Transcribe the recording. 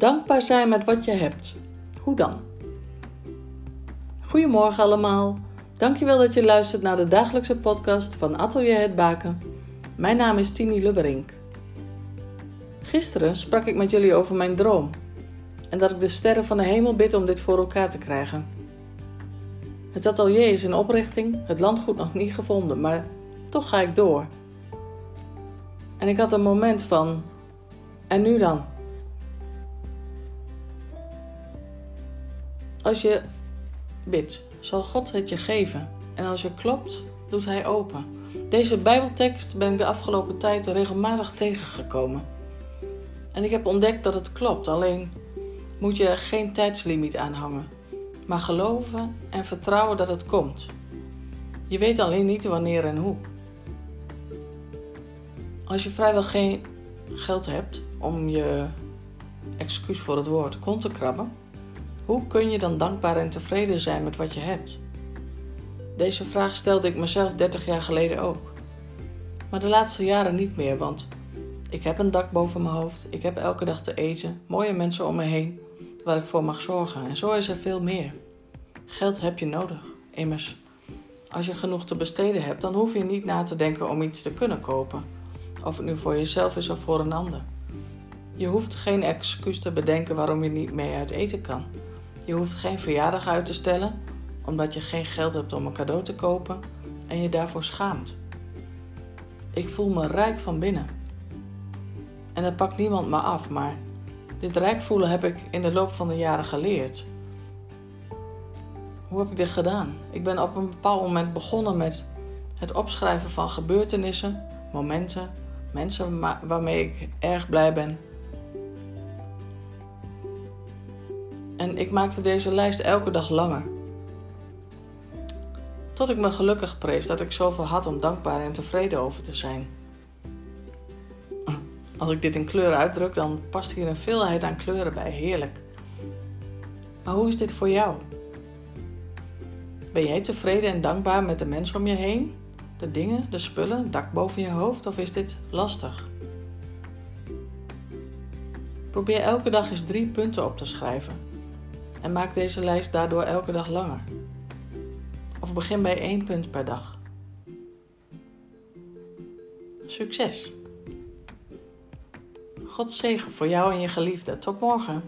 Dankbaar zijn met wat je hebt. Hoe dan? Goedemorgen allemaal. Dankjewel dat je luistert naar de dagelijkse podcast van Atelier Het Baken. Mijn naam is Tini Lubberink. Gisteren sprak ik met jullie over mijn droom en dat ik de sterren van de hemel bid om dit voor elkaar te krijgen. Het atelier is in oprichting, het landgoed nog niet gevonden, maar toch ga ik door. En ik had een moment van: en nu dan? Als je bidt, zal God het je geven. En als je klopt, doet Hij open. Deze Bijbeltekst ben ik de afgelopen tijd regelmatig tegengekomen. En ik heb ontdekt dat het klopt, alleen moet je er geen tijdslimiet aan hangen. Maar geloven en vertrouwen dat het komt. Je weet alleen niet wanneer en hoe. Als je vrijwel geen geld hebt om je excuus voor het woord kont te krabben, hoe kun je dan dankbaar en tevreden zijn met wat je hebt? Deze vraag stelde ik mezelf 30 jaar geleden ook. Maar de laatste jaren niet meer, want ik heb een dak boven mijn hoofd, ik heb elke dag te eten, mooie mensen om me heen waar ik voor mag zorgen en zo is er veel meer. Geld heb je nodig, immers. Als je genoeg te besteden hebt, dan hoef je niet na te denken om iets te kunnen kopen, of het nu voor jezelf is of voor een ander. Je hoeft geen excuus te bedenken waarom je niet mee uit eten kan. Je hoeft geen verjaardag uit te stellen omdat je geen geld hebt om een cadeau te kopen en je daarvoor schaamt. Ik voel me rijk van binnen. En dat pakt niemand me af, maar dit rijk voelen heb ik in de loop van de jaren geleerd. Hoe heb ik dit gedaan? Ik ben op een bepaald moment begonnen met het opschrijven van gebeurtenissen, momenten, mensen waarmee ik erg blij ben En ik maakte deze lijst elke dag langer. Tot ik me gelukkig prees dat ik zoveel had om dankbaar en tevreden over te zijn. Als ik dit in kleuren uitdruk, dan past hier een veelheid aan kleuren bij. Heerlijk. Maar hoe is dit voor jou? Ben jij tevreden en dankbaar met de mensen om je heen? De dingen, de spullen, het dak boven je hoofd? Of is dit lastig? Probeer elke dag eens drie punten op te schrijven en maak deze lijst daardoor elke dag langer. Of begin bij één punt per dag. Succes! God zegen voor jou en je geliefde. Tot morgen.